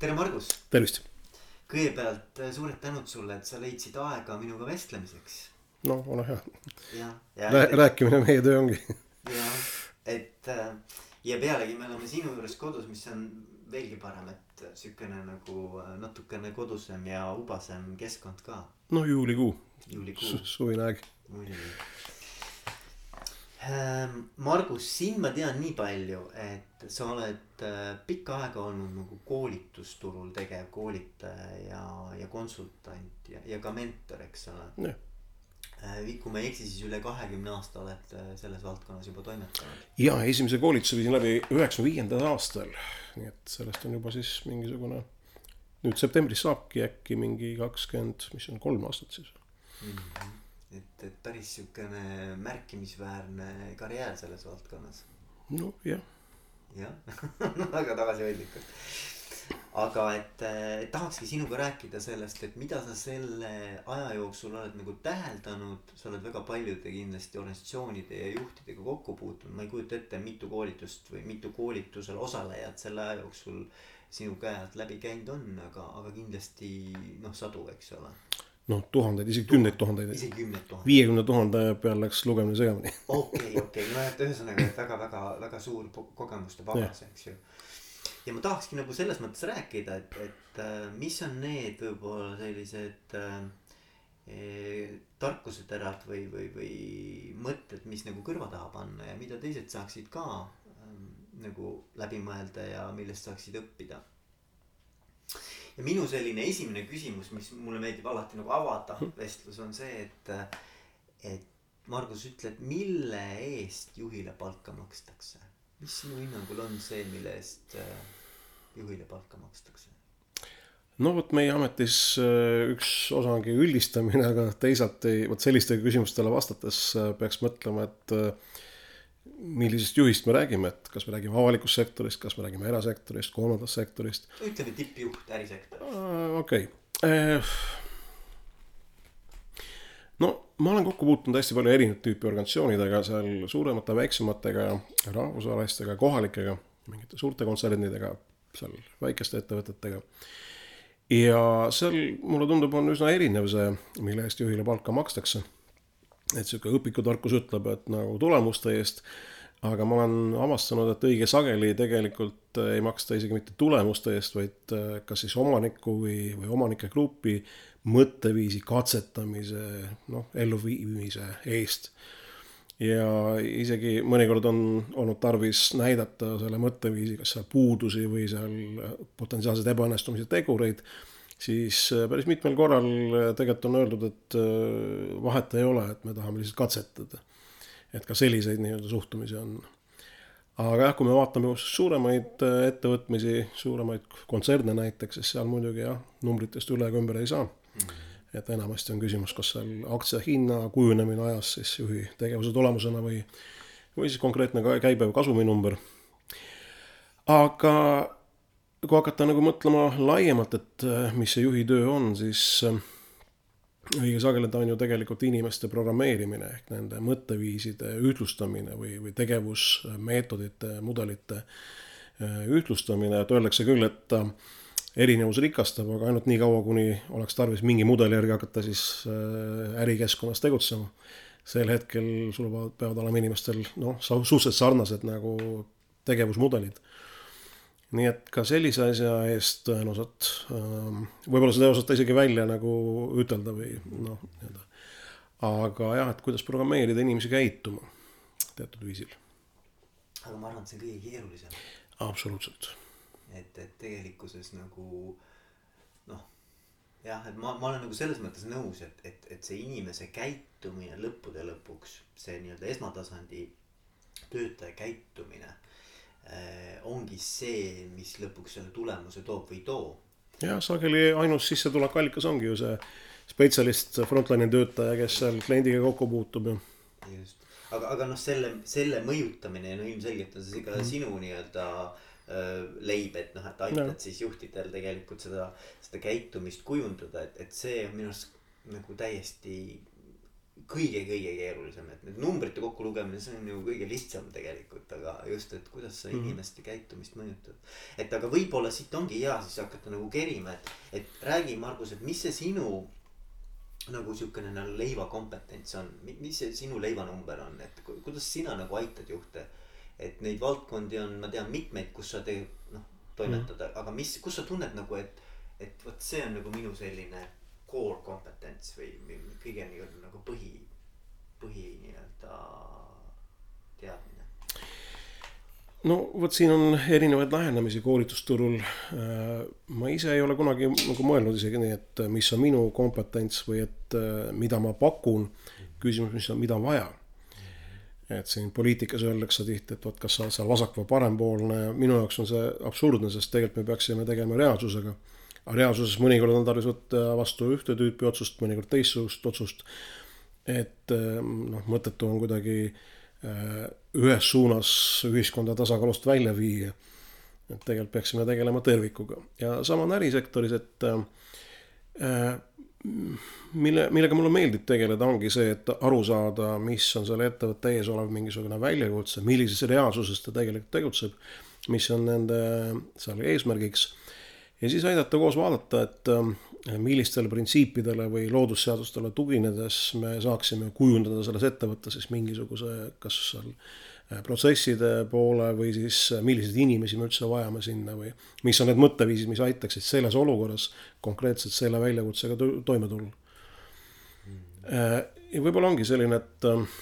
tere, Margus. tervist. kõigepealt äh, suured tänud sulle, et sa leidsid aega minuga vestlemiseks. no ole hea. ja, ja. Rää, rääkimine meie töö ongi. jah, et äh, ja pealegi me oleme sinu juures kodus, mis on veelgi parem, et siukene nagu äh, natukene kodusem ja ubasem keskkond ka. no juulikuu. juulikuu Su. suvine aeg. muidugi Margus, sind ma tean nii palju, et sa oled äh, pikka aega olnud nagu koolitusturul tegev koolitaja ja, ja konsultant ja, ja ka mentor, eks ole. Äh, kui ma ei eksi, siis üle kahekümne aasta oled äh, selles valdkonnas juba toimetanud. ja esimese koolituse viisin läbi üheksakümne viiendal aastal, nii et sellest on juba siis mingisugune. nüüd septembris saabki äkki mingi kakskümmend, mis on kolm aastat siis mm. -hmm et, et päris siukene märkimisväärne karjäär selles valdkonnas. nojah. jah, väga tagasihoidlikult. aga et eh, tahakski sinuga rääkida sellest, et mida sa selle aja jooksul oled nagu täheldanud, sa oled väga paljude kindlasti organisatsioonide ja juhtidega kokku puutunud, ma ei kujuta ette, mitu koolitust või mitu koolitusel osalejat selle aja jooksul sinu käe alt läbi käinud on, aga, aga kindlasti noh, sadu, eks ole noh, tuhandeid, isegi kümneid tuhandeid. isegi kümneid tuhandeid. viiekümne tuhande peal läks lugemine segamini. okei, okei, no et ühesõnaga, et väga-väga, väga suur kogemuste pagas, eks ju. ja ma tahakski nagu selles mõttes rääkida, et, et äh, mis on need võib-olla sellised äh, eh, tarkuseterad või, või, või mõtted, mis nagu kõrva taha panna ja mida teised saaksid ka äh, nagu läbi mõelda ja millest saaksid õppida ja minu selline esimene küsimus, mis mulle meeldib alati nagu avada vestlus on see, et, et Margus, ütle, et mille eest juhile palka makstakse? mis sinu hinnangul on see, mille eest äh, juhile palka makstakse? no vot meie ametis äh, üks osa ongi üldistamine, aga teisalt ei, vot sellistele küsimustele vastates äh, peaks mõtlema, et millisest juhist me räägime, et kas me räägime avalikust sektorist, kas me räägime erasektorist, kolmandast sektorist. ütleme tippjuht ärisektoris. okei okay., eh, no ma olen kokku puutunud hästi palju erinevat tüüpi organisatsioonidega, seal suuremate, väiksematega, rahvusvahelistega, kohalikega, mingite suurte kontsernidega, seal väikeste ettevõtetega. ja seal mulle tundub, on üsna erinev see, mille eest juhile palka makstakse et sihuke õpikutarkus ütleb, et nagu tulemuste eest. aga ma olen avastanud, et õige sageli tegelikult äh, ei maksta isegi mitte tulemuste eest, vaid äh, kas siis omaniku või, või omanike grupi mõtteviisi katsetamise, noh, elluviimise eest. ja isegi mõnikord on olnud tarvis näidata selle mõtteviisi, kas seal puudusi või seal potentsiaalseid ebaõnnestumise tegureid siis äh, päris mitmel korral äh, tegelikult on öeldud, et äh, vahet ei ole, et me tahame lihtsalt katsetada. et ka selliseid nii-öelda suhtumisi on. aga jah, kui me vaatame suuremaid ettevõtmisi, suuremaid kontserne näiteks, siis seal muidugi jah, numbritest üle ega ümber ei saa. -hmm et enamasti on küsimus, kas seal aktsia hinna kujunemine ajas siis juhi tegevuse tulemusena või, või siis konkreetne käibe või kasuminumber. aga kui hakata nagu mõtlema laiemalt, et äh, mis see juhi töö on, siis äh, õige sageli ta on ju tegelikult inimeste programmeerimine ehk nende mõtteviiside ühtlustamine või, või tegevusmeetodite, mudelite äh, ühtlustamine, et öeldakse küll, et erinevus rikastab, aga ainult nii kaua, kuni oleks tarvis mingi mudeli järgi hakata siis ärikeskkonnas tegutsema. sel hetkel sul peavad olema inimestel noh, suhteliselt sarnased nagu tegevusmudelid nii et ka sellise asja eest tõenäoliselt, ähm, võib-olla seda ei osata isegi välja nagu ütelda või noh, nii-öelda. aga jah, et kuidas programmeerida inimesi käituma teatud viisil. aga ma arvan, et see on kõige keerulisem. absoluutselt. et, et tegelikkuses nagu noh, jah, et ma, ma olen nagu selles mõttes nõus, et, et, et see inimese käitumine lõppude lõpuks, see nii-öelda esmatasandi töötaja käitumine ongi see, mis lõpuks selle tulemuse toob või ei too. jah, sageli ainus sissetulekuallikas ongi ju see spetsialist, frontline'i töötaja, kes seal kliendiga kokku puutub ju. just, aga, aga noh, selle, selle mõjutamine, no ilmselgelt on see ka mm. sinu nii-öelda äh, leib, et noh, et aitad no. siis juhtidel tegelikult seda, seda käitumist kujundada, et, et see on minu arust nagu täiesti kõige-kõige keerulisem, et need numbrite kokkulugemine, see on ju kõige lihtsam tegelikult, aga just, et kuidas sa Mhm. inimeste käitumist mõjutad. et aga võib-olla siit ongi hea siis hakata nagu kerima, et, et räägi, Margus, et mis see sinu nagu siukene nagu leivakompetents on, mis see sinu leivanumber on, et ku- kuidas sina nagu aitad juhte. et neid valdkondi on, ma tean mitmeid, kus sa teed, noh, toimetad mm, aga mis, kus sa tunned nagu, et, et vot see on nagu minu selline core kompetents või, kõige nii-öelda nagu põhi, põhi nii-öelda teadmine. no vot, siin on erinevaid lähenemisi koolitusturul. ma ise ei ole kunagi nagu mõelnud isegi nii, et mis on minu kompetents või et äh, mida ma pakun. küsimus, mis on, mida on vaja. et siin poliitikas öeldakse tihti, et vot, kas sa oled seal vasak või parempoolne. minu jaoks on see absurdne, sest tegelikult me peaksime tegema reaalsusega. Aga reaalsuses mõnikord on tarvis võtta vastu ühte tüüpi otsust, mõnikord teistsugust otsust. et äh, noh, mõttetu on kuidagi äh, ühes suunas ühiskonda tasakaalust välja viia. et tegelikult peaksime tegelema tervikuga ja sama on ärisektoris, et äh, mille, millega mulle meeldib tegeleda, ongi see, et aru saada, mis on selle ettevõtte ees olev mingisugune väljakutse, millises reaalsuses ta tegelikult tegutseb, mis on nende seal eesmärgiks. Ja siis aidata koos vaadata, et äh, millistele printsiipidele või loodusseadustele tuginedes me saaksime kujundada selles ettevõttes siis mingisuguse, kas seal äh, protsesside poole või siis äh, milliseid inimesi me üldse vajame sinna või mis on need mõtteviisid, mis aitaksid selles olukorras konkreetselt selle väljakutsega to- toime tulla. Äh, ja võib-olla ongi selline, et äh,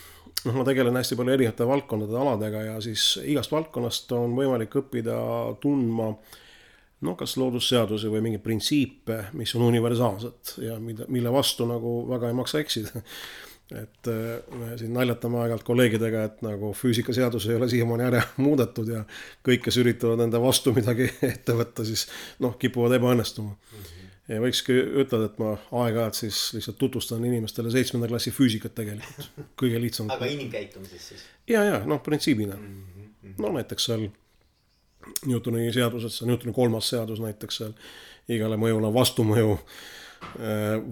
noh, ma tegelen hästi palju erinevate valdkondade aladega ja siis igast valdkonnast on võimalik õppida tundma noh, kas loodusseadusi või mingeid printsiipe, mis on universaalsed ja mida, mille vastu nagu väga ei maksa eksida. et äh, me siin naljatame aeg-ajalt kolleegidega, et nagu füüsikaseadus ei ole siiamaani ära muudetud ja kõik, kes üritavad enda vastu midagi ette võtta, siis noh, kipuvad ebaõnnestuma mm. -hmm ja võikski ütelda, et ma aeg-ajalt siis lihtsalt tutvustan inimestele seitsmenda klassi füüsikat tegelikult, kõige lihtsam. aga inimkäitumises siis? ja, ja noh, printsiibina mm. -hmm. no näiteks seal Newtoni seadused, see Newtoni kolmas seadus näiteks seal igale mõjule on vastumõju.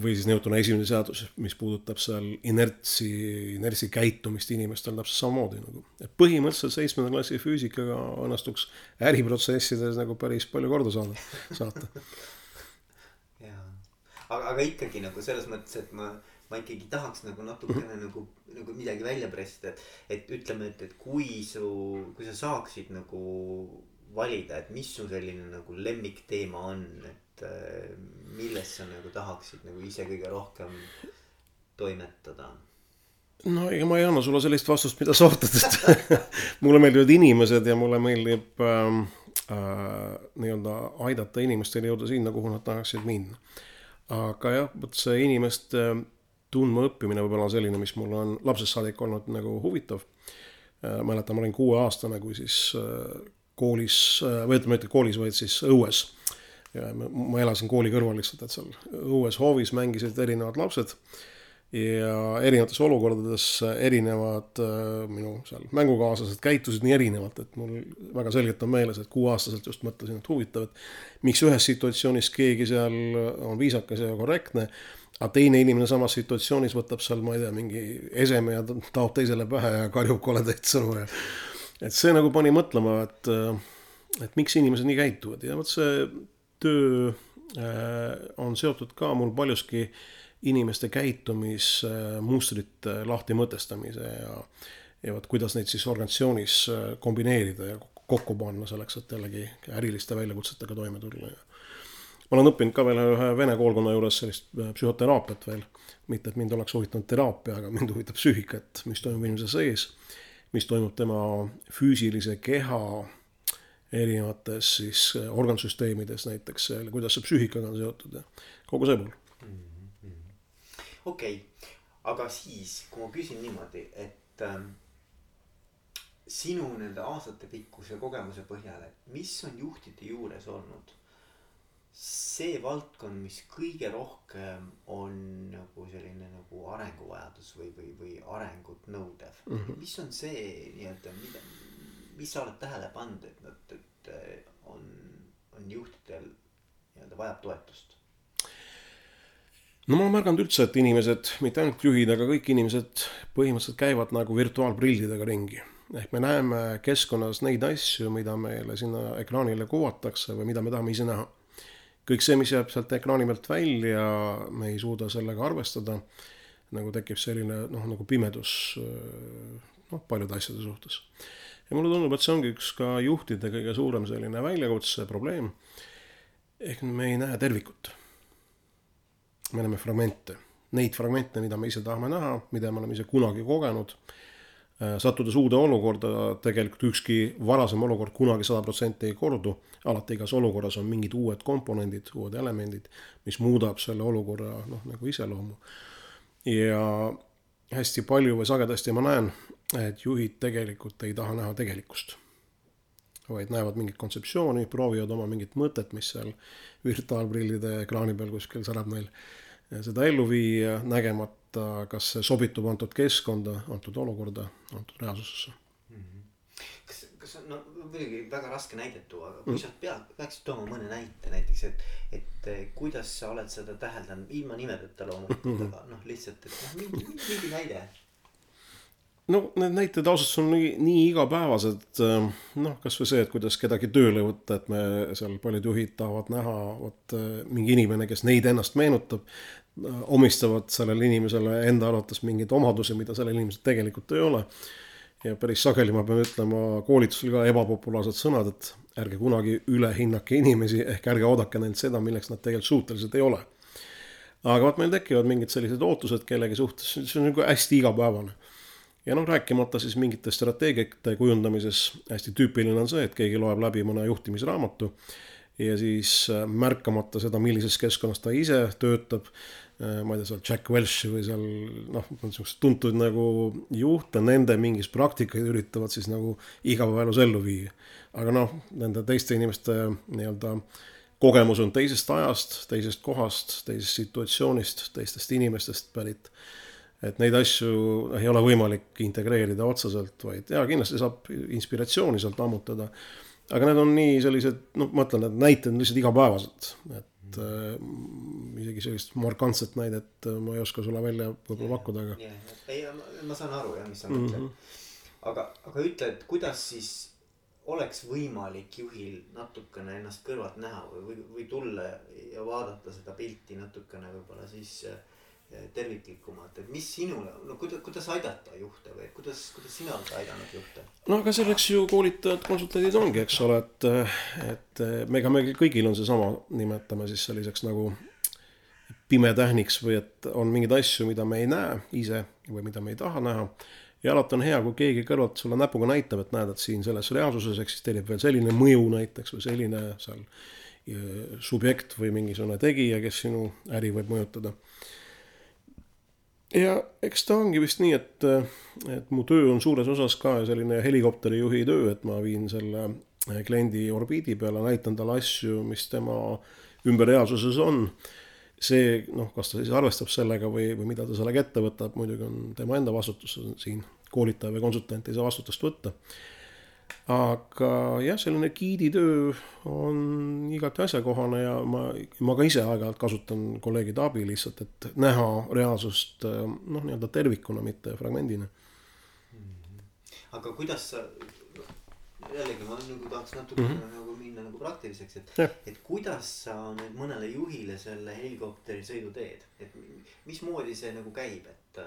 või siis Newtoni esimene seadus, mis puudutab seal inertsi, inertsi käitumist inimestel täpselt samamoodi nagu. et põhimõtteliselt seitsmenda klassi füüsikaga õnnestuks äriprotsessides nagu päris palju korda saada, saata aga, aga ikkagi nagu selles mõttes, et ma, ma ikkagi tahaks nagu natukene mm -hmm. nagu, nagu midagi välja pressida, et, et ütleme, et, et kui su, kui sa saaksid nagu valida, et mis su selline nagu lemmikteema on, et äh, milles sa nagu tahaksid nagu ise kõige rohkem toimetada? no ega ma ei anna sulle sellist vastust, mida sa ootad, et mulle meeldivad inimesed ja mulle meeldib äh, äh, nii-öelda aidata inimestel jõuda sinna, kuhu nad tahaksid minna aga jah, vot see inimeste tundmaõppimine võib-olla on selline, mis mul on lapsest saadik olnud nagu huvitav. mäletan, ma olin kuueaastane, kui siis koolis, või ütleme, mitte koolis, vaid siis õues. ja ma, ma elasin kooli kõrval lihtsalt, et seal õues hoovis mängisid erinevad lapsed. ja erinevates olukordades erinevad minu seal mängukaaslased käitusid nii erinevalt, et mul väga selgelt on meeles, et kuueaastaselt just mõtlesin, et huvitav, et miks ühes situatsioonis keegi seal on viisakas ja korrektne, aga teine inimene samas situatsioonis võtab seal, ma ei tea, mingi eseme ja taob teisele pähe ja karjub koledaid sõnu ja et see nagu pani mõtlema, et, et miks inimesed nii käituvad. Ja vot see töö on seotud ka mul paljuski inimeste käitumismustrite lahti mõtestamise ja ja vot kuidas neid siis organisatsioonis kombineerida ja kokku panna selleks, et jällegi äriliste väljakutsetega toime tulla. Ja ma olen õppinud ka veel ühe vene koolkonna juures sellist psühhoteraapiat veel. mitte, et mind oleks huvitanud teraapia, aga mind huvitab psüühika, et mis toimub inimese sees, mis toimub tema füüsilise keha erinevates siis organsüsteemides näiteks, kuidas see psüühikaga on seotud ja kogu see pool. okei, aga siis, kui ma küsin niimoodi, et ähm, sinu nende aastatepikkuse kogemuse põhjal, et mis on juhtide juures olnud see valdkond, mis kõige rohkem on nagu selline nagu arenguvajadus või, või, või arengut nõudev mm. -hmm. mis on see nii-öelda, mida, mis sa oled tähele pannud, et nad, et on, on juhtidel nii-öelda vajab toetust? no ma olen märganud üldse, et inimesed, mitte ainult juhid, aga kõik inimesed põhimõtteliselt käivad nagu virtuaalprillidega ringi. ehk me näeme keskkonnas neid asju, mida meile sinna ekraanile kuvatakse või mida me tahame ise näha. Kõik see, mis jääb sealt ekraani pealt välja, me ei suuda sellega arvestada. nagu tekib selline noh, nagu pimedus noh, paljude asjade suhtes. ja mulle tundub, et see ongi üks ka juhtide kõige suurem selline väljakutse, probleem. ehk me ei näe tervikut me näeme fragmente, neid fragmente, mida me ise tahame näha, mida me oleme ise kunagi kogenud. Äh, sattudes uude olukorda, tegelikult ükski varasem olukord kunagi sada protsenti ei kordu. alati igas olukorras on mingid uued komponendid, uued elemendid, mis muudab selle olukorra noh, nagu iseloomu. ja hästi palju või sagedasti ma näen, et juhid tegelikult ei taha näha tegelikkust vaid näevad mingit kontseptsiooni, proovivad oma mingit mõtet, mis seal virtuaalprillide ekraani peal kuskil särab neil, seda ellu viia, nägemata, kas see sobitub antud keskkonda, antud olukorda, antud reaalsusesse mm. -hmm. kas, kas on, no muidugi väga raske näidet tuua, aga kui mm. sa pead, peaksid tooma mõne näite näiteks, et, et kuidas sa oled seda täheldanud, ilma nimedeta loomulikult mm, -hmm. aga noh, lihtsalt, et noh, mingi, mingi näide no need näited ausalt on nii, nii igapäevased, äh, noh, kasvõi see, et kuidas kedagi tööle võtta, et me seal paljud juhid tahavad näha, vot äh, mingi inimene, kes neid ennast meenutab, äh, omistavad sellele inimesele enda arvates mingeid omadusi, mida sellel inimesel tegelikult ei ole. ja päris sageli ma pean ütlema koolitusel ka ebapopulaarsed sõnad, et ärge kunagi ülehinnake inimesi, ehk ärge oodake neilt seda, milleks nad tegelikult suutelised ei ole. aga vot meil tekivad mingid sellised ootused kellegi suhtes, see on nagu hästi igapäevane ja noh, rääkimata siis mingite strateegiate kujundamises, hästi tüüpiline on see, et keegi loeb läbi mõne juhtimisraamatu ja siis äh, märkamata seda, millises keskkonnas ta ise töötab, äh, ma ei tea, seal Jack Welch või seal noh, niisugused tuntud nagu juhte, nende mingis praktikaid üritavad siis nagu igapäevaelus ellu viia. aga noh, nende teiste inimeste nii-öelda kogemus on teisest ajast, teisest kohast, teisest situatsioonist, teistest inimestest pärit et neid asju ei ole võimalik integreerida otseselt, vaid jaa, kindlasti saab inspiratsiooni sealt ammutada. aga need on nii sellised, noh, ma ütlen, need näited on lihtsalt igapäevased, et äh, isegi sellist markantset näidet äh, ma ei oska sulle välja võib-olla pakkuda, aga. ei, ma saan aru jah, mis sa mõtled mm. -hmm. aga, aga ütle, et kuidas siis oleks võimalik juhil natukene ennast kõrvalt näha või, või, või tulla ja vaadata seda pilti natukene võib-olla siis äh, terviklikumalt, et mis sinule, no kuidas, kuidas aidata juhte või kuidas, kuidas sina oled aidanud juhte? no aga selleks ju koolitajad, konsultandid ongi, eks ole, et, et me, ega meil kõigil on seesama, nimetame siis selliseks nagu pimetähniks või et on mingeid asju, mida me ei näe ise või mida me ei taha näha. ja alati on hea, kui keegi kõrvalt sulle näpuga näitab, et näed, et siin selles reaalsuses eksisteerib veel selline mõju näiteks või selline seal subjekt või mingisugune tegija, kes sinu äri võib mõjutada ja eks ta ongi vist nii, et, et mu töö on suures osas ka selline helikopterijuhi töö, et ma viin selle kliendi orbiidi peale, näitan talle asju, mis tema ümber reaalsuses on. see noh, kas ta siis arvestab sellega või, või mida ta sellega ette võtab, muidugi on tema enda vastutus siin, koolitaja või konsultant ei saa vastutust võtta aga jah, selline giiditöö on igati asjakohane ja ma, ma ka ise aeg-ajalt kasutan kolleegide abi lihtsalt, et näha reaalsust noh, nii-öelda tervikuna, mitte fragmendina mm. -hmm. aga kuidas sa, jällegi ma nagu tahaks natuke mm -hmm. nagu minna nagu praktiliseks, et, et kuidas sa nüüd mõnele juhile selle helikopteri sõidu teed, et mismoodi see nagu käib, et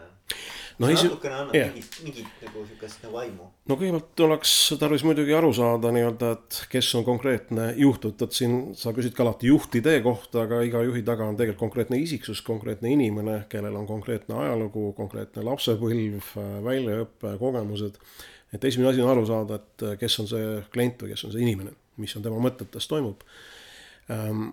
no see natukene annab yeah. mingit, mingit nagu sihukest nagu aimu. no kõigepealt oleks tarvis muidugi aru saada nii-öelda, et kes on konkreetne juht, et, et siin sa küsid ka alati juhtidee kohta, aga iga juhi taga on tegelikult konkreetne isiksus, konkreetne inimene, kellel on konkreetne ajalugu, konkreetne lapsepõlv, väljaõpe, kogemused. et esimene asi on aru saada, et kes on see klient või kes on see inimene, mis on tema mõtetes toimub ähm,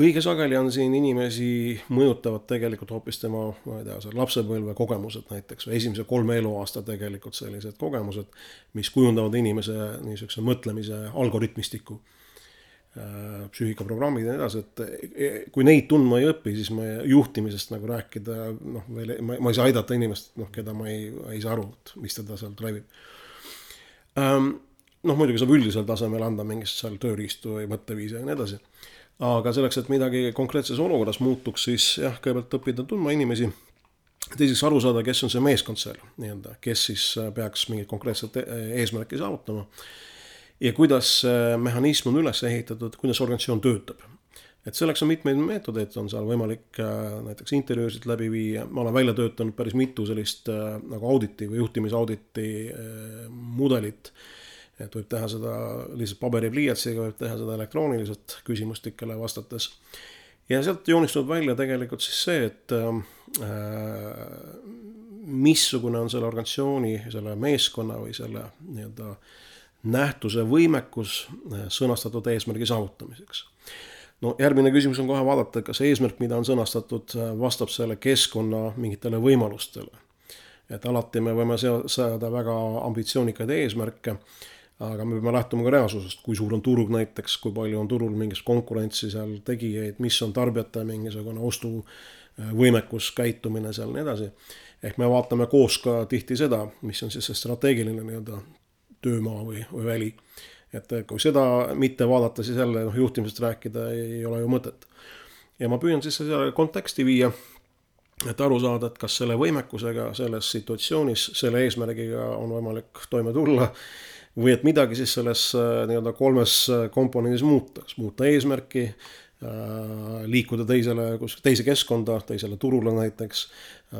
õige sageli on siin inimesi mõjutavad tegelikult hoopis tema, ma ei tea, seal lapsepõlve kogemused näiteks või esimese kolme eluaasta tegelikult sellised kogemused, mis kujundavad inimese niisuguse mõtlemise algoritmistiku äh, psüühikaprogrammid ja nii edasi, et e, kui neid tundma ei õpi, siis me juhtimisest nagu rääkida, noh, veel ma, ma ei saa aidata inimest, noh, keda ma ei, ei saa aru, et mis teda seal drive ib um,. noh, muidugi saab üldisel tasemel anda mingit seal tööriistu või mõtteviise ja nii edasi aga selleks, et midagi konkreetses olukorras muutuks, siis jah, kõigepealt õppida tundma inimesi teiseks aru saada, kes on see meeskond seal nii-öelda, kes siis peaks mingit konkreetset eesmärki saavutama. ja kuidas see mehhanism on üles ehitatud, kuidas organisatsioon töötab et selleks on mitmeid meetodeid, on seal võimalik äh, näiteks intervjuusid läbi viia, ma olen välja töötanud päris mitu sellist äh, nagu auditi või juhtimisauditi äh, mudelit. Et võib teha seda lihtsalt paberipliiatsiga, võib teha seda elektrooniliselt küsimustikele vastates. ja sealt joonistunud välja tegelikult siis see, et missugune on selle organisatsiooni, selle meeskonna või selle nii-öelda nähtuse võimekus sõnastatud eesmärgi saavutamiseks no järgmine küsimus on kohe vaadata, kas eesmärk, mida on sõnastatud, vastab selle keskkonna mingitele võimalustele. et alati me võime seada väga ambitsioonikaid eesmärke, aga me peame lähtuma ka reaalsusest, kui suur on turg näiteks, kui palju on turul mingit konkurentsi seal tegijaid, mis on tarbijate mingisugune ostuvõimekus, käitumine seal, nii edasi. ehk me vaatame koos ka tihti seda, mis on siis see strateegiline nii-öelda töömaa või, või väli et kui seda mitte vaadata, siis jälle noh, juhtimisest rääkida ei, ole ju mõtet. ja ma püüan siis seda konteksti viia, et aru saada, et kas selle võimekusega selles situatsioonis, selle eesmärgiga on võimalik toime tulla või et midagi siis selles äh, nii-öelda kolmes äh, komponendis muuta, kas muuta eesmärki, Äh, liikuda teisele, kus, teise keskkonda, teisele turule näiteks,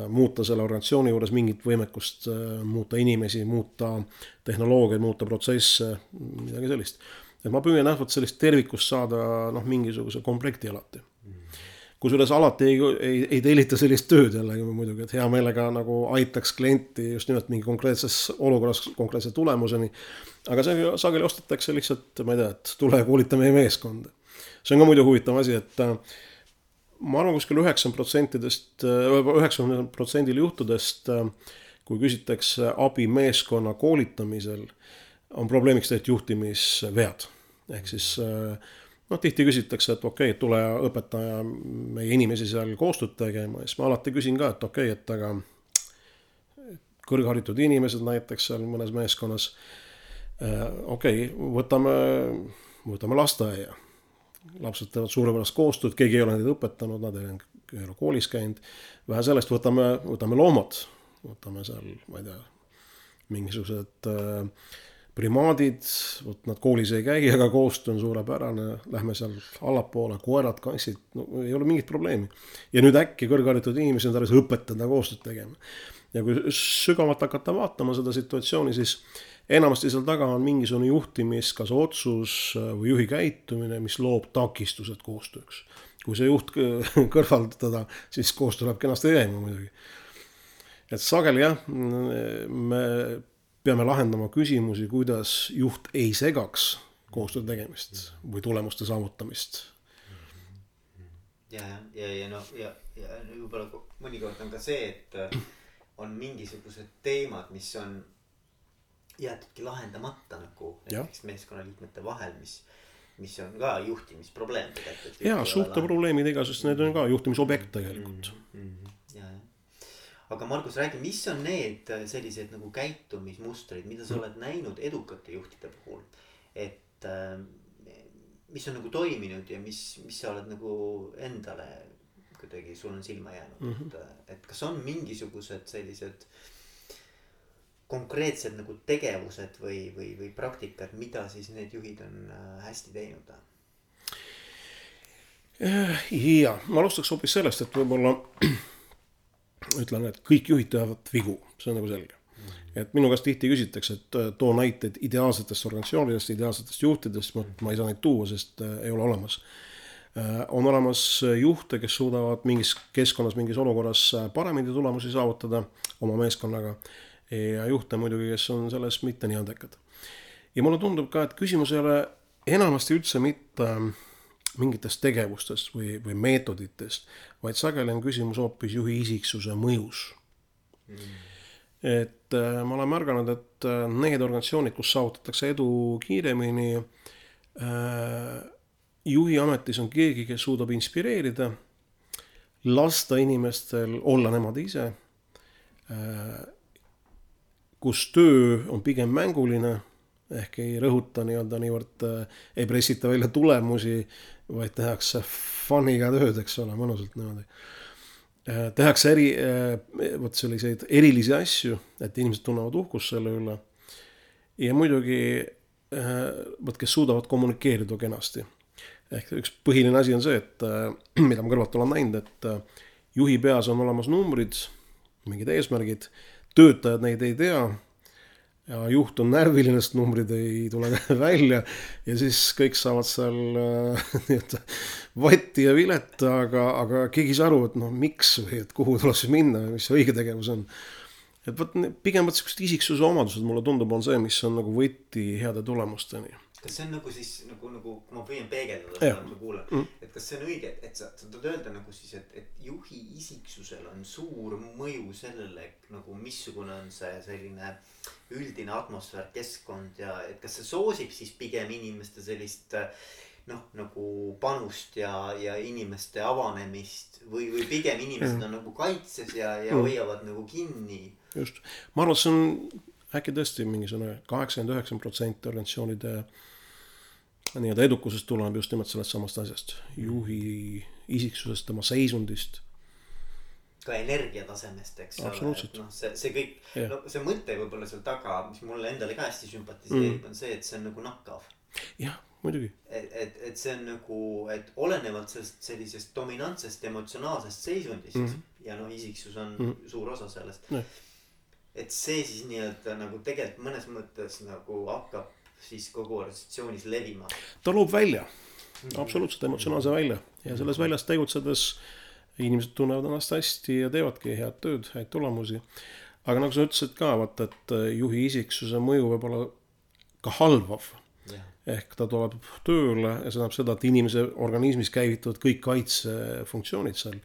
muuta selle organisatsiooni juures mingit võimekust, muuta inimesi, muuta tehnoloogiaid, muuta protsesse, midagi sellist. et ma püüan jah, vot sellist tervikust saada noh, mingisuguse komplekti alati. Kusjuures alati ei, ei, ei tellita sellist tööd jällegi muidugi, et hea meelega nagu aitaks klienti just nimelt mingi konkreetses olukorras konkreetse tulemuseni. aga see sageli ostetakse lihtsalt, ma ei tea, et tule koolita meie meeskonda see on ka muidu huvitav asi, et äh, ma arvan, kuskil üheksakümmend protsentidest, äh, üheksakümnel protsendil juhtudest, äh, kui küsitakse abi meeskonna koolitamisel, on probleemiks tegelikult juhtimisvead. ehk siis noh, tihti küsitakse, et okei okay,, tule õpetaja meie inimesi seal koostööd tegema ja siis ma alati küsin ka, et okei okay,, et aga kõrgharitud inimesed näiteks seal mõnes meeskonnas. okei okay,, võtame, võtame lasteaia lapsed teevad suurepärast koostööd, keegi ei ole neid õpetanud, nad ei ole koolis käinud. vähe sellest, võtame, võtame loomad, võtame seal, ma ei tea, mingisugused äh, primaadid, vot nad koolis ei käi, aga koostöö on suurepärane, lähme seal allapoole, koerad, kassid, no ei ole mingit probleemi. ja nüüd äkki kõrgharitud inimesi on tarvis õpetada koostööd tegema. ja kui sügavalt hakata vaatama seda situatsiooni, siis enamasti seal taga on mingisugune juhtimis, kas otsus äh, või juhi käitumine, mis loob takistused koostööks. kui see juht kõrvaldada, siis koostöö läheb kenasti käima muidugi. et sageli jah, me peame lahendama küsimusi, kuidas juht ei segaks koostöö tegemist või tulemuste saavutamist. ja, ja, ja, ja noh, ja, ja võib-olla mõnikord on ka see, et on mingisugused teemad, mis on jäetudki lahendamata nagu näiteks meeskonnaliikmete vahel, mis, mis on ka juhtimisprobleem tegelikult. ja suurte probleemidega, sest need on ka juhtimisobjekt tegelikult mm. -hmm. ja, ja aga Margus, räägi, mis on need sellised nagu käitumismustrid, mida sa mm. oled näinud edukate juhtide puhul, et äh, mis on nagu toiminud ja mis, mis sa oled nagu endale kuidagi, sul on silma jäänud mm, -hmm. et, et kas on mingisugused sellised äh, konkreetsed nagu tegevused või, või, või praktikad, mida siis need juhid on äh, hästi teinud? ja, ma alustaks hoopis sellest, et võib-olla ütlen, et kõik juhid teevad vigu, see on nagu selge. et minu käest tihti küsitakse, et äh, too näiteid ideaalsetest organisatsioonidest, ideaalsetest juhtidest, ma, ei saa neid tuua, sest äh, ei ole olemas on olemas juhte, kes suudavad mingis keskkonnas, mingis olukorras paremini tulemusi saavutada oma meeskonnaga ja juhte muidugi, kes on selles mitte nii andekad. ja mulle tundub ka, et küsimus ei ole enamasti üldse mitte mingitest tegevustest või, või meetoditest, vaid sageli on küsimus hoopis juhi isiksuse mõjus. Mm.. et äh, ma olen märganud, et äh, need organisatsioonid, kus saavutatakse edu kiiremini äh,, juhi ametis on keegi, kes suudab inspireerida, lasta inimestel olla nemad ise äh, kus töö on pigem mänguline, ehk ei rõhuta nii-öelda niivõrd äh,, ei pressita välja tulemusi, vaid tehakse fun'iga tööd, eks ole, mõnusalt niimoodi äh,. tehakse eri äh,, vot selliseid erilisi asju, et inimesed tunnevad uhkust selle üle. ja muidugi äh, vot, kes suudavad kommunikeerida kenasti. ehk üks põhiline asi on see, et mida ma kõrvalt olen näinud, et juhi peas on olemas numbrid, mingid eesmärgid, töötajad neid ei tea ja juht on närviline, sest numbrid ei tule välja ja siis kõik saavad seal äh, nii-öelda vatti ja vilet, aga, aga keegi ei saa aru, et noh, miks või et kuhu tuleks minna ja mis see õige tegevus on. et vot pigem vot siuksed isiksuse omadused mulle tundub, on see, mis on nagu võti heade tulemusteni kas see on nagu siis nagu, nagu kui ma püüan peegeldada seda, mida ma kuulan mm., et kas see on õige, et sa, sa tahad öelda nagu siis, et, et juhi isiksusel on suur mõju sellele nagu missugune on see selline üldine atmosfäär, keskkond ja et kas see soosib siis pigem inimeste sellist noh, nagu panust ja, ja inimeste avanemist või, või pigem inimesed mm. on nagu kaitses ja, ja mm. hoiavad nagu kinni. just, ma arvan, et see on äkki tõesti mingisugune kaheksakümmend, üheksakümmend protsenti organisatsioonide nii-öelda edukusest tuleneb just nimelt sellest samast asjast, juhi isiksusest, tema seisundist. ka energiatasemest, eks ole, et noh, see, see kõik, no see mõte võib-olla seal taga, mis mulle endale ka hästi sümpatiseerib mm., on see, et see on nagu nakkav. jah, muidugi. et, et, et see on nagu, et olenevalt sellest sellisest dominantsest emotsionaalsest seisundist mm. ja noh, isiksus on mm. suur osa sellest. Et see siis nii-öelda nagu tegelikult mõnes mõttes nagu hakkab siis kogu organisatsioonis levima? ta loob välja, absoluutselt emotsionaalse välja. Ja selles väljas tegutsedes inimesed tunnevad ennast hästi ja teevadki head tööd, häid tulemusi. aga nagu sa ütlesid ka, vaata, et juhi isiksuse mõju võib olla ka halvav. Yeah.. ehk ta tuleb tööle ja see tähendab seda, et inimese organismis käivituvad kõik kaitsefunktsioonid seal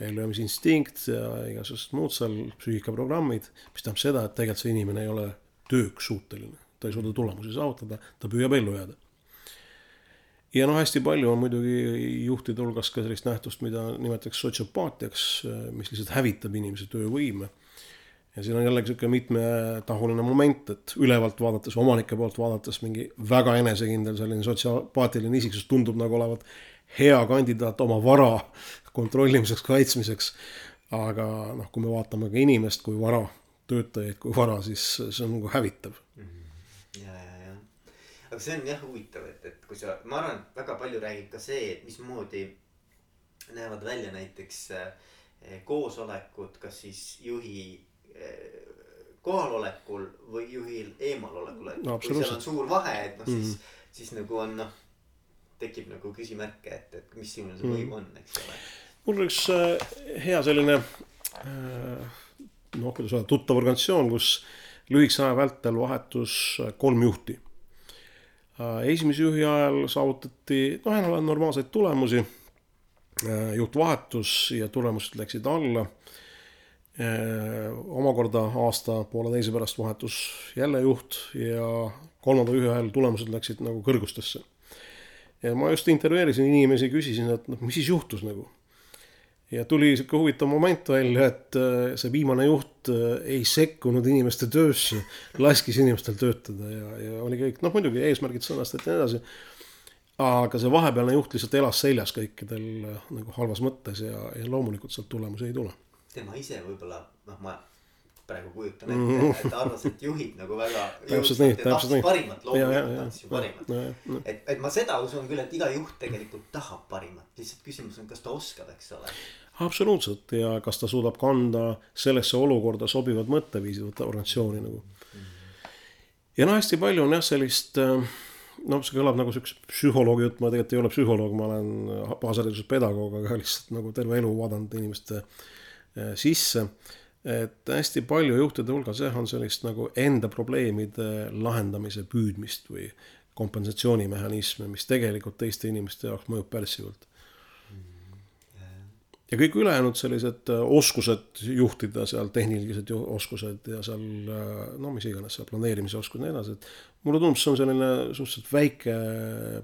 ellujäämisinstinkt ja igasugused muud seal psüühikaprogrammid, mis tähendab seda, et tegelikult see inimene ei ole tööks suuteline ta ei suuda tulemusi saavutada, ta püüab ellu jääda. ja noh, hästi palju on muidugi juhtide hulgas ka sellist nähtust, mida nimetatakse sotsiopaatiaks, mis lihtsalt hävitab inimese töövõime. ja siin on jällegi sihuke mitmetahuline moment, et ülevalt vaadates, omanike poolt vaadates mingi väga enesekindel selline sotsiopaatiline isiksus tundub nagu olevat hea kandidaat oma vara kontrollimiseks, kaitsmiseks. aga noh, kui me vaatame ka inimest kui vara, töötajaid kui vara, siis see on nagu hävitav mm. -hmm aga see on jah huvitav, et, et kui sa, ma arvan, et väga palju räägib ka see, et mismoodi näevad välja näiteks eh, koosolekud, kas siis juhi eh, kohalolekul või juhil eemalolekul, et no, kui seal on suur vahe, et noh, siis mm, -hmm. siis nagu on noh, tekib nagu küsimärke, et, et missugune see mõju mm -hmm. on, eks ole. mul üks äh, hea selline äh, noh, kuidas öelda, tuttav organisatsioon, kus lühikese aja vältel vahetus kolm juhti Äh, esimese juhi ajal saavutati noh, enam-vähem normaalseid tulemusi. Äh, juht vahetus ja tulemused läksid alla. Äh, omakorda aasta-pooleteise pärast vahetus jälle juht ja kolmanda juhi ajal tulemused läksid nagu kõrgustesse. Ja ma just intervjueerisin inimesi, küsisin, et noh, mis siis juhtus nagu ja tuli sihuke huvitav moment välja, et äh, see viimane juht äh, ei sekkunud inimeste töösse, laskis inimestel töötada ja, ja oli kõik, noh muidugi eesmärgid sõnastati ja nii edasi. aga see vahepealne juht lihtsalt elas seljas kõikidel äh, nagu halvas mõttes ja, ja loomulikult sealt tulemusi ei tule. tema ise võib-olla, noh, ma praegu kujutan ette mm, -hmm. et et juhib nagu väga. täpselt nii, täpselt nii. parimat, loomulikult tahtis ju parimat. et, et ma seda usun küll, et iga juht tegelikult tahab parimat, lihtsalt küsimus on, kas ta oskab, eks ole. absoluutselt ja kas ta suudab kanda sellesse olukorda sobivad mõtteviisid võtta organisatsiooni nagu mm. -hmm. ja noh, hästi palju on jah sellist noh, see kõlab nagu siukse psühholoogi jutt, ma tegelikult ei ole psühholoog, ma olen baashariduses pedagoog, aga lihtsalt nagu terve elu vaadanud inimeste äh, sisse et hästi palju juhtide hulgas jah, on sellist nagu enda probleemide lahendamise püüdmist või kompensatsioonimehhanisme, mis tegelikult teiste inimeste jaoks mõjub pärssivalt. ja kõik ülejäänud sellised äh, oskused juhtida seal, tehnilised oskused ja seal äh, no mis iganes seal planeerimise oskused ja nii edasi, et mulle tundub, see on selline suhteliselt väike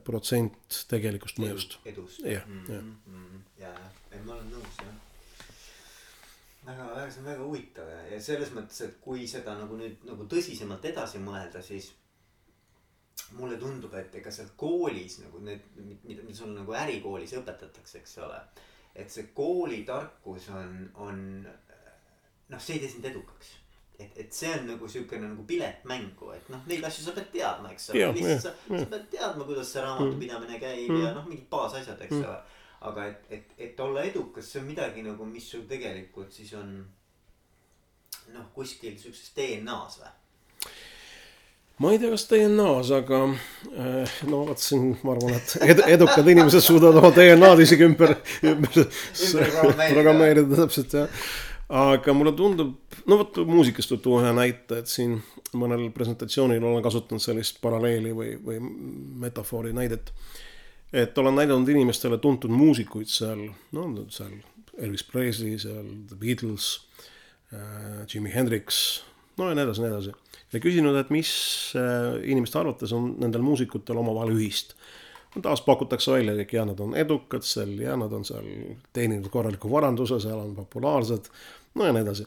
protsent tegelikust mõjust. edust. jah, jah. ja, ja ma olen nõus jah väga, väga, see on väga huvitav ja, ja selles mõttes, et kui seda nagu nüüd nagu tõsisemalt edasi mõelda, siis mulle tundub, et ega seal koolis nagu need, mida, mida sul nagu ärikoolis õpetatakse, eks ole. et see koolitarkus on, on noh, see ei tee sind edukaks et, et see on nagu siukene nagu pilet mängu, et noh, neid asju sa pead teadma, eks ole. lihtsalt sa, sa pead teadma, kuidas see raamatupidamine käib mm. ja noh, mingid baasasjad, eks mm. ole. Aga et, et, et olla edukas, see on midagi nagu, mis sul tegelikult siis on noh, kuskil siukses DNA-s või? ma ei tea, kas DNA-s, aga äh, no vot siin ma arvan, et ed, edukad inimesed suudavad oma DNA-d isegi ümber, ümber programmeerida täpselt jah aga mulle tundub, no vot muusikast võib tuua ühe näite, et siin mõnel presentatsioonil olen kasutanud sellist paralleeli või, või metafoori näidet. Et olen näidanud inimestele tuntud muusikuid seal, no seal Elvis Presley, seal The Beatles äh,, Jimi Hendrix, no ja nii edasi, nii edasi. ja küsinud, et mis äh, inimeste arvates on nendel muusikutel omavahel ühist taas pakutakse välja kõik ja nad on edukad seal ja nad on seal teeninud korraliku varanduse, seal on populaarsed no ja nii edasi.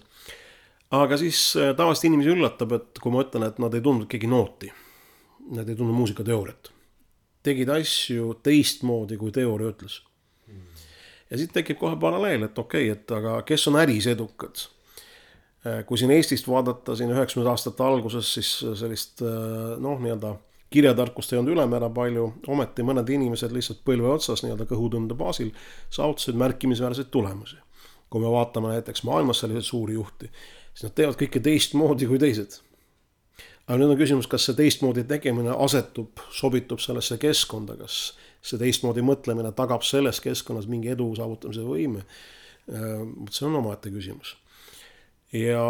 aga siis äh, tavaliselt inimesi üllatab, et kui ma ütlen, et nad ei tundnud keegi nooti, nad ei tundnud muusikateooriat, tegid asju teistmoodi, kui teooria ütles. ja siit tekib kohe paralleel, et okei okay,, et aga kes on äris edukad äh, kui siin Eestist vaadata siin üheksakümnendate aastate alguses, siis sellist äh, noh, nii-öelda kirjatarkust ei olnud ülemäära palju, ometi mõned inimesed lihtsalt põlve otsas nii-öelda kõhutunde baasil saavutasid märkimisväärseid tulemusi kui me vaatame näiteks maailmas selliseid suuri juhti, siis nad teevad kõike teistmoodi kui teised. Aga nüüd on küsimus, kas see teistmoodi tegemine asetub, sobitub sellesse keskkonda, kas see teistmoodi mõtlemine tagab selles keskkonnas mingi edu saavutamise võime. vot see on omaette küsimus. ja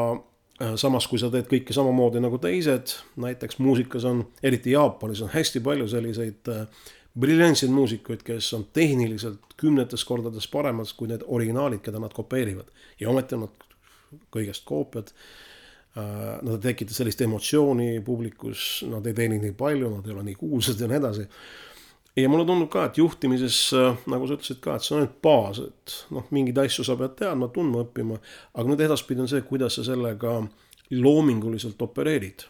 äh, samas, kui sa teed kõike samamoodi nagu teised, näiteks muusikas on, eriti Jaapanis on hästi palju selliseid äh, briljantseid muusikuid, kes on tehniliselt kümnetes kordades paremad kui need originaalid, keda nad kopeerivad. ja ometi on nad kõigest koopiad. Äh, nad ei tekita sellist emotsiooni publikus, nad ei teeni nii palju, nad ei ole nii kuulsad ja nii edasi. ja mulle tundub ka, et juhtimises, äh, nagu sa ütlesid ka, et see on ainult baas, et noh, mingeid asju sa pead teadma, tundma, õppima. aga nüüd edaspidi on see, kuidas sa sellega loominguliselt opereerid.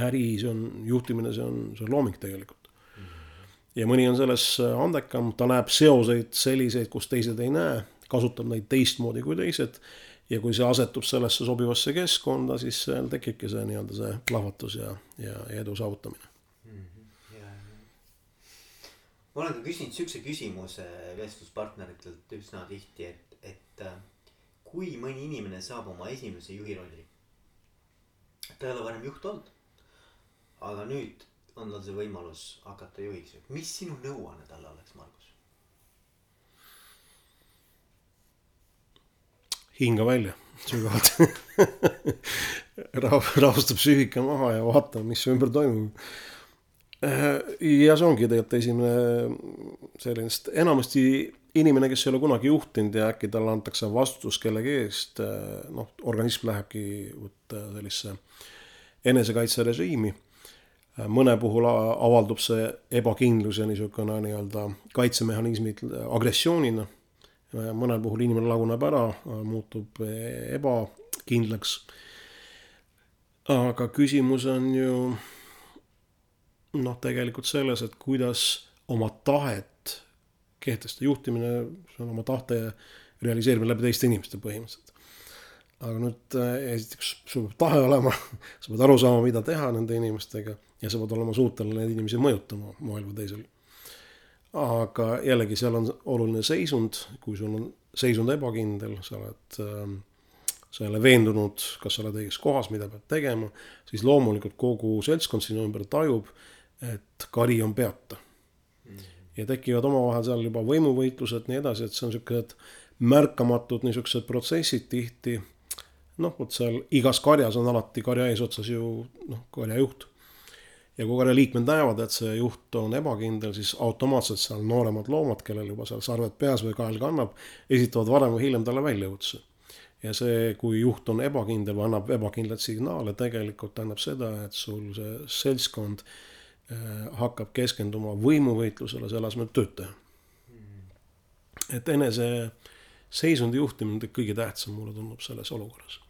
äri, see on juhtimine, see on, see on looming tegelikult ja mõni on selles äh, andekam, ta näeb seoseid selliseid, kus teised ei näe, kasutab neid teistmoodi kui teised. Ja kui see asetub sellesse sobivasse keskkonda, siis seal tekibki see nii-öelda see plahvatus ja, ja, ja edu saavutamine mm. -hmm. ma olen ka küsinud siukse küsimuse vestluspartneritelt üsna tihti, et, et äh, kui mõni inimene saab oma esimese juhi rolli. ta ei ole varem juht olnud. aga nüüd on tal see võimalus hakata juhiks, mis sinu nõuanne talle oleks, Margus? Hinga välja sügavalt Rahu, rahustab psüühika maha ja vaata, mis su ümber toimub. ja see ongi tegelikult esimene selline, sest enamasti inimene, kes ei ole kunagi juhtinud ja äkki talle antakse vastutus kellegi eest, noh, organism lähebki sellisesse enesekaitserežiimi mõne puhul avaldub see ebakindlus ja niisugune nii-öelda kaitsemehhanismid agressioonina. Mõnel puhul inimene laguneb ära, muutub ebakindlaks. aga küsimus on ju noh, tegelikult selles, et kuidas oma tahet kehtestada, juhtimine, see on oma tahte realiseerimine läbi teiste inimeste põhimõtteliselt. aga nüüd esiteks sul peab tahe olema, sa pead aru saama, mida teha nende inimestega ja sa pead olema suuteline neid inimesi mõjutama moel või teisel. Aga jällegi, seal on oluline seisund, kui sul on seisund ebakindel, sa oled äh, sa ei ole veendunud, kas sa oled õiges kohas, mida pead tegema, siis loomulikult kogu seltskond sinu ümber tajub, et kari on peata. ja tekivad omavahel seal juba võimuvõitlused, nii edasi, et see on siukesed märkamatud niisugused protsessid tihti. noh, vot seal igas karjas on alati karja eesotsas ju noh, karjajuht ja kui karja liikmed näevad, et see juht on ebakindel, siis automaatselt seal nooremad loomad, kellel juba seal sarved peas või kael kannab, esitavad varem või hiljem talle väljakutse. ja see, kui juht on ebakindel või annab ebakindlaid signaale, tegelikult tähendab seda, et sul see seltskond eh, hakkab keskenduma võimuvõitlusele, selle asemel tööd teha. et enese seisundi juhtimine on kõige tähtsam, mulle tundub selles olukorras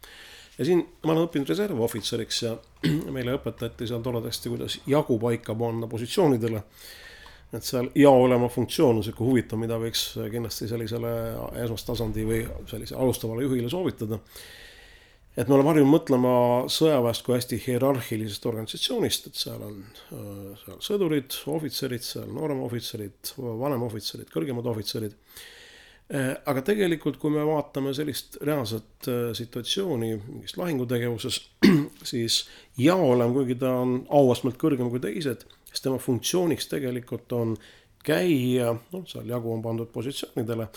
ja siin ma olen õppinud reservohvitseriks ja meile õpetati seal toredasti, kuidas jagu paika panna positsioonidele. et seal jao olema funktsioon on sihuke huvitav, mida võiks kindlasti sellisele esmastasandi või sellise alustavale juhile soovitada. et me oleme harjunud mõtlema sõjaväest kui hästi hierarhilisest organisatsioonist, et seal on seal sõdurid, ohvitserid, seal nooremohvitserid, vanemohvitserid, kõrgemad ohvitserid Äh, aga tegelikult, kui me vaatame sellist reaalset äh, situatsiooni mingis lahingutegevuses, siis jaoolem, kuigi ta on auastmelt kõrgem kui teised, siis tema funktsiooniks tegelikult on käia, noh, seal jagu on pandud positsioonidele,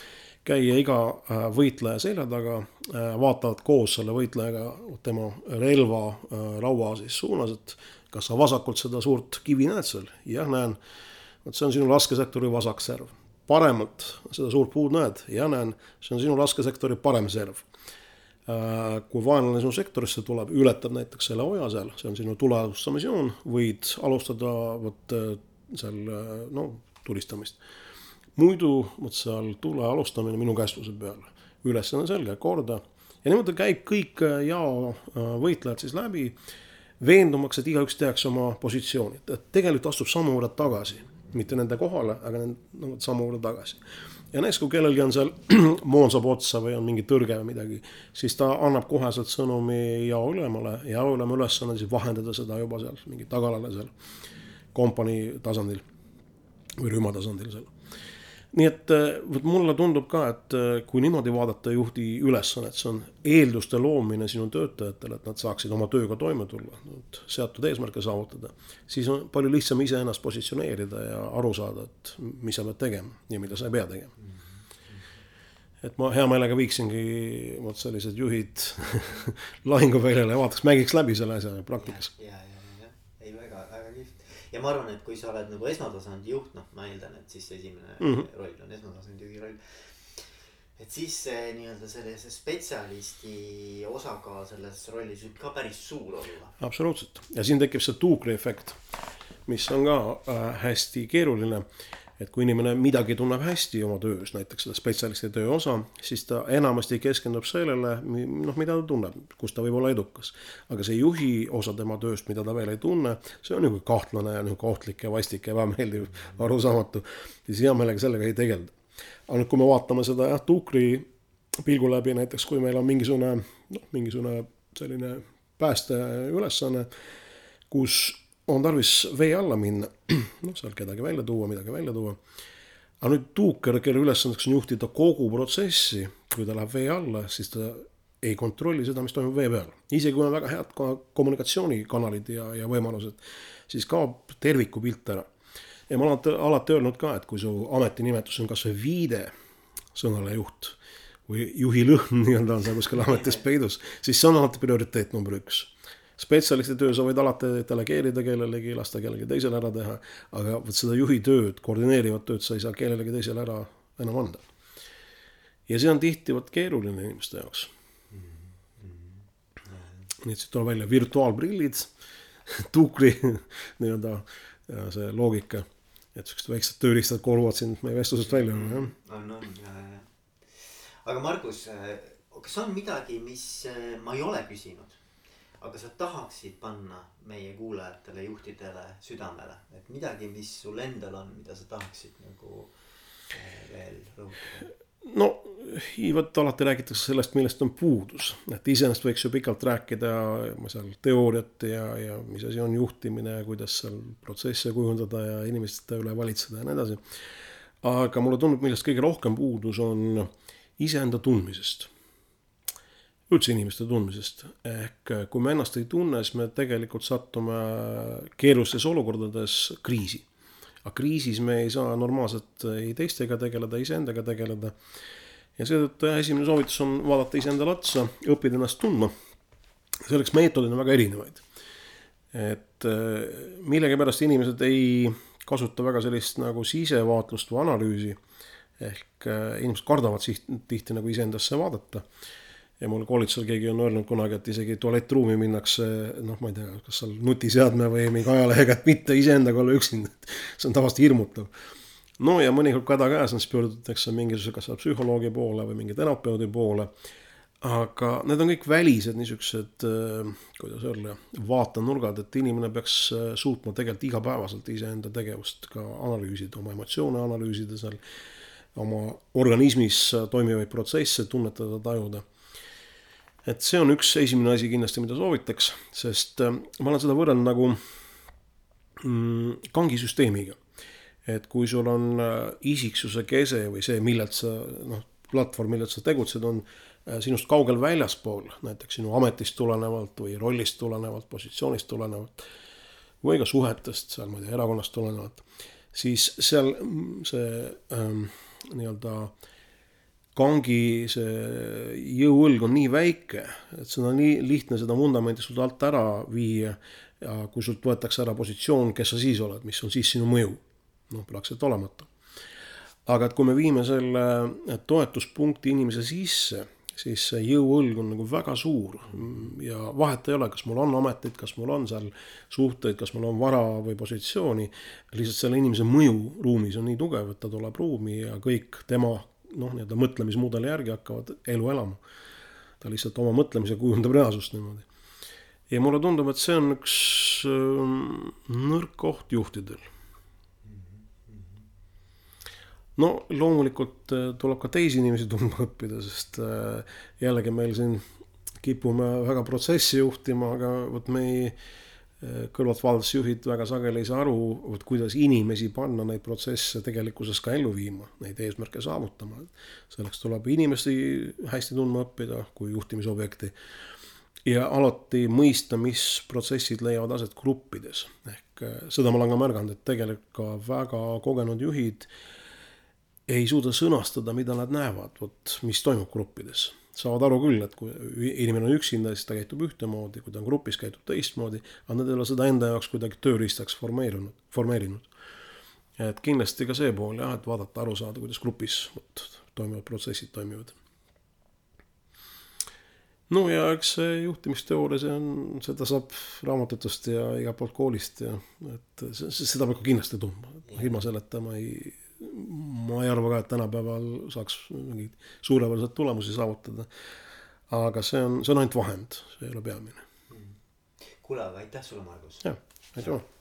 käia iga äh, võitleja selja taga, vaatavad koos selle võitlejaga tema relva laua siis suunas, et kas sa vasakult seda suurt kivi näed seal? jah, näen. vot see on sinu laskesektori vasak serv paremalt seda suurt puud näed ja näen, see on sinu laskesektori parem serv. Äh, kui vaenlane sinu sektorisse tuleb, ületab näiteks selle oja seal, see on sinu tulealustusmissioon, võid alustada vot äh, seal äh, no tulistamist. muidu vot seal tule alustamine minu kästluse peal, ülesanne selge, korda. ja niimoodi käib kõik jao võitlejad siis läbi, veendumaks, et igaüks teaks oma positsiooni, et tegelikult astub sammu võrra tagasi mitte nende kohale, aga no, sammu juurde tagasi. ja näiteks, kui kellelgi on seal moon saab otsa või on mingi tõrge või midagi, siis ta annab koheselt sõnumi jao ülemale, jao ülema ülesanne siis vahendada seda juba seal mingi tagalale seal kompanii tasandil või rühma tasandil seal nii et äh, vot mulle tundub ka, et äh, kui niimoodi vaadata juhti ülesannet, see on eelduste loomine sinu töötajatele, et nad saaksid oma tööga toime tulla, seatud eesmärke saavutada, siis on palju lihtsam iseennast positsioneerida ja aru saada, et mis sa pead tegema ja mida sa ei pea tegema. et ma hea meelega viiksingi vot sellised juhid lahinguväljale ja vaataks, mängiks läbi selle asja praktikas. ja, ja, ja ma arvan, et kui sa oled nagu esmatasandi juht, noh, ma eeldan, et siis esimene mm -hmm. roll on esmatasandi juhi roll. et siis see nii-öelda sellise spetsialisti osakaal selles rollis võib ka päris suur olla. absoluutselt ja siin tekib see tuukriefekt, mis on ka äh, hästi keeruline et kui inimene midagi tunneb hästi oma töös, näiteks seda spetsialisti töö osa, siis ta enamasti keskendub sellele, noh, mida ta tunneb, kus ta võib olla edukas. aga see juhi osa tema tööst, mida ta veel ei tunne, see on nagu kahtlane ja nihuke ohtlik ja vastik ja ebameeldiv, arusaamatu. siis hea meelega sellega ei tegelda. aga nüüd, kui me vaatame seda jah, tuukri pilgu läbi näiteks, kui meil on mingisugune, noh, mingisugune selline päästeülesanne, kus on tarvis vee alla minna, noh, seal kedagi välja tuua, midagi välja tuua. aga nüüd tuuker, kelle ülesandeks on juhtida kogu protsessi, kui ta läheb vee alla, siis ta ei kontrolli seda, mis toimub vee peal. isegi kui on väga head kommunikatsioonikanalid ja, ja võimalused, siis kaob tervikupilt ära. ja ma olen alati öelnud ka, et kui su ametinimetus on kasvõi viide sõnale juht või juhi lõhn nii-öelda on seal kuskil ametis peidus, siis see on alati prioriteet number üks spetsialisti töö sa võid alati delegeerida kellelegi, lasta kellelegi teisele ära teha, aga vot seda juhi tööd, koordineerivat tööd sa ei saa kellelegi teisele ära enam anda. ja see on tihti vot keeruline inimeste jaoks mm. -hmm. nii et siit tuleb välja virtuaalprillid, tuukri nii-öelda see loogika, et siuksed väiksed tööriistad koruvad sind meie vestlusest välja, jah. on, on, ja, ja. aga Margus, kas on midagi, mis ma ei ole küsinud? Aga sa tahaksid panna meie kuulajatele, juhtidele südamele, et midagi, mis sul endal on, mida sa tahaksid nagu eh, veel rõhutada? no vot alati räägitakse sellest, millest on puudus, et iseenesest võiks ju pikalt rääkida seal teooriat ja, ja mis asi on juhtimine ja kuidas seal protsesse kujundada ja inimeste üle valitseda ja nii edasi. aga mulle tundub, millest kõige rohkem puudus on iseenda tundmisest üldse inimeste tundmisest. ehk äh, kui me ennast ei tunne, siis me tegelikult satume keerulistes olukordades kriisi. aga kriisis me ei saa normaalselt ei teistega tegeleda, iseendaga tegeleda. ja seetõttu esimene soovitus on vaadata iseendale otsa, õppida ennast tundma. selleks meetodeid on väga erinevaid. et äh, millegipärast inimesed ei kasuta väga sellist nagu sisevaatlust või analüüsi. ehk äh, inimesed kardavad siht, tihti nagu iseendasse vaadata ja mul koolitusel keegi on öelnud kunagi, et isegi tualettruumi minnakse noh, ma ei tea, kas seal nutiseadme või mingi ajalehega, et mitte iseendaga olla üksinda, et see on tavaliselt hirmutav. no ja mõnikord ka häda käes siis pöördutakse mingisuguse, kas psühholoogi poole või mingi terapeudi poole. aga need on kõik välised niisugused, kuidas öelda, vaatenurgad, et inimene peaks suutma tegelikult igapäevaselt iseenda tegevust ka analüüsida, oma emotsioone analüüsida seal, oma organismis toimivaid protsesse tunnetada, tajuda et see on üks esimene asi kindlasti, mida soovitaks, sest äh, ma olen seda võrrelnud nagu mm, kangisüsteemiga. et kui sul on äh, isiksuse kese või see, millelt sa noh, platvorm, millelt sa tegutsed, on äh, sinust kaugel väljaspool, näiteks sinu ametist tulenevalt või rollist tulenevalt, positsioonist tulenevalt või ka suhetest seal, ma ei tea, erakonnast tulenevalt, siis seal mm, see ähm, nii-öelda äh, kangi see jõuõlg on nii väike, et seda on nii lihtne seda vundamenti sult alt ära viia. ja kui sult võetakse ära positsioon, kes sa siis oled, mis on siis sinu mõju? noh, praktiliselt olematu. aga et kui me viime selle toetuspunkti inimese sisse, siis see jõuõlg on nagu väga suur ja vahet ei ole, kas mul on ametit, kas mul on seal suhteid, kas mul on vara või positsiooni. lihtsalt selle inimese mõju ruumis on nii tugev, et ta tuleb ruumi ja kõik tema noh, nii-öelda mõtlemismudeli järgi hakkavad elu elama. ta lihtsalt oma mõtlemise kujundab reaalsust niimoodi. ja mulle tundub, et see on üks äh, nõrk koht juhtidel. no loomulikult äh, tuleb ka teisi inimesi tundma õppida, sest äh, jällegi meil siin kipume väga protsessi juhtima, aga vot me ei kõrvaltvaatusjuhid väga sageli ei saa aru, vot kuidas inimesi panna neid protsesse tegelikkuses ka ellu viima, neid eesmärke saavutama. selleks tuleb inimesi hästi tundma õppida kui juhtimisobjekti. ja alati mõista, mis protsessid leiavad aset gruppides, ehk äh, seda ma olen ka märganud, et tegelikult ka väga kogenud juhid ei suuda sõnastada, mida nad näevad, vot mis toimub gruppides saavad aru küll, et kui inimene on üksinda, siis ta käitub ühtemoodi, kui ta on grupis, käitub teistmoodi, aga nad ei ole seda enda jaoks kuidagi tööriistaks formeerunud, formeerinud. et kindlasti ka see pool jah, et vaadata, aru saada, kuidas grupis vot toimuvad protsessid toimivad. no ja eks see juhtimisteooria, see on, seda saab raamatutest ja igalt poolt koolist ja et seda peab ka kindlasti tundma, ilma selleta ma ei ma ei arva ka, et tänapäeval saaks mingeid suurepäraseid tulemusi saavutada. aga see on, see on ainult vahend, see ei ole peamine. kuule, aga aitäh sulle, Margus. jah, aitäh.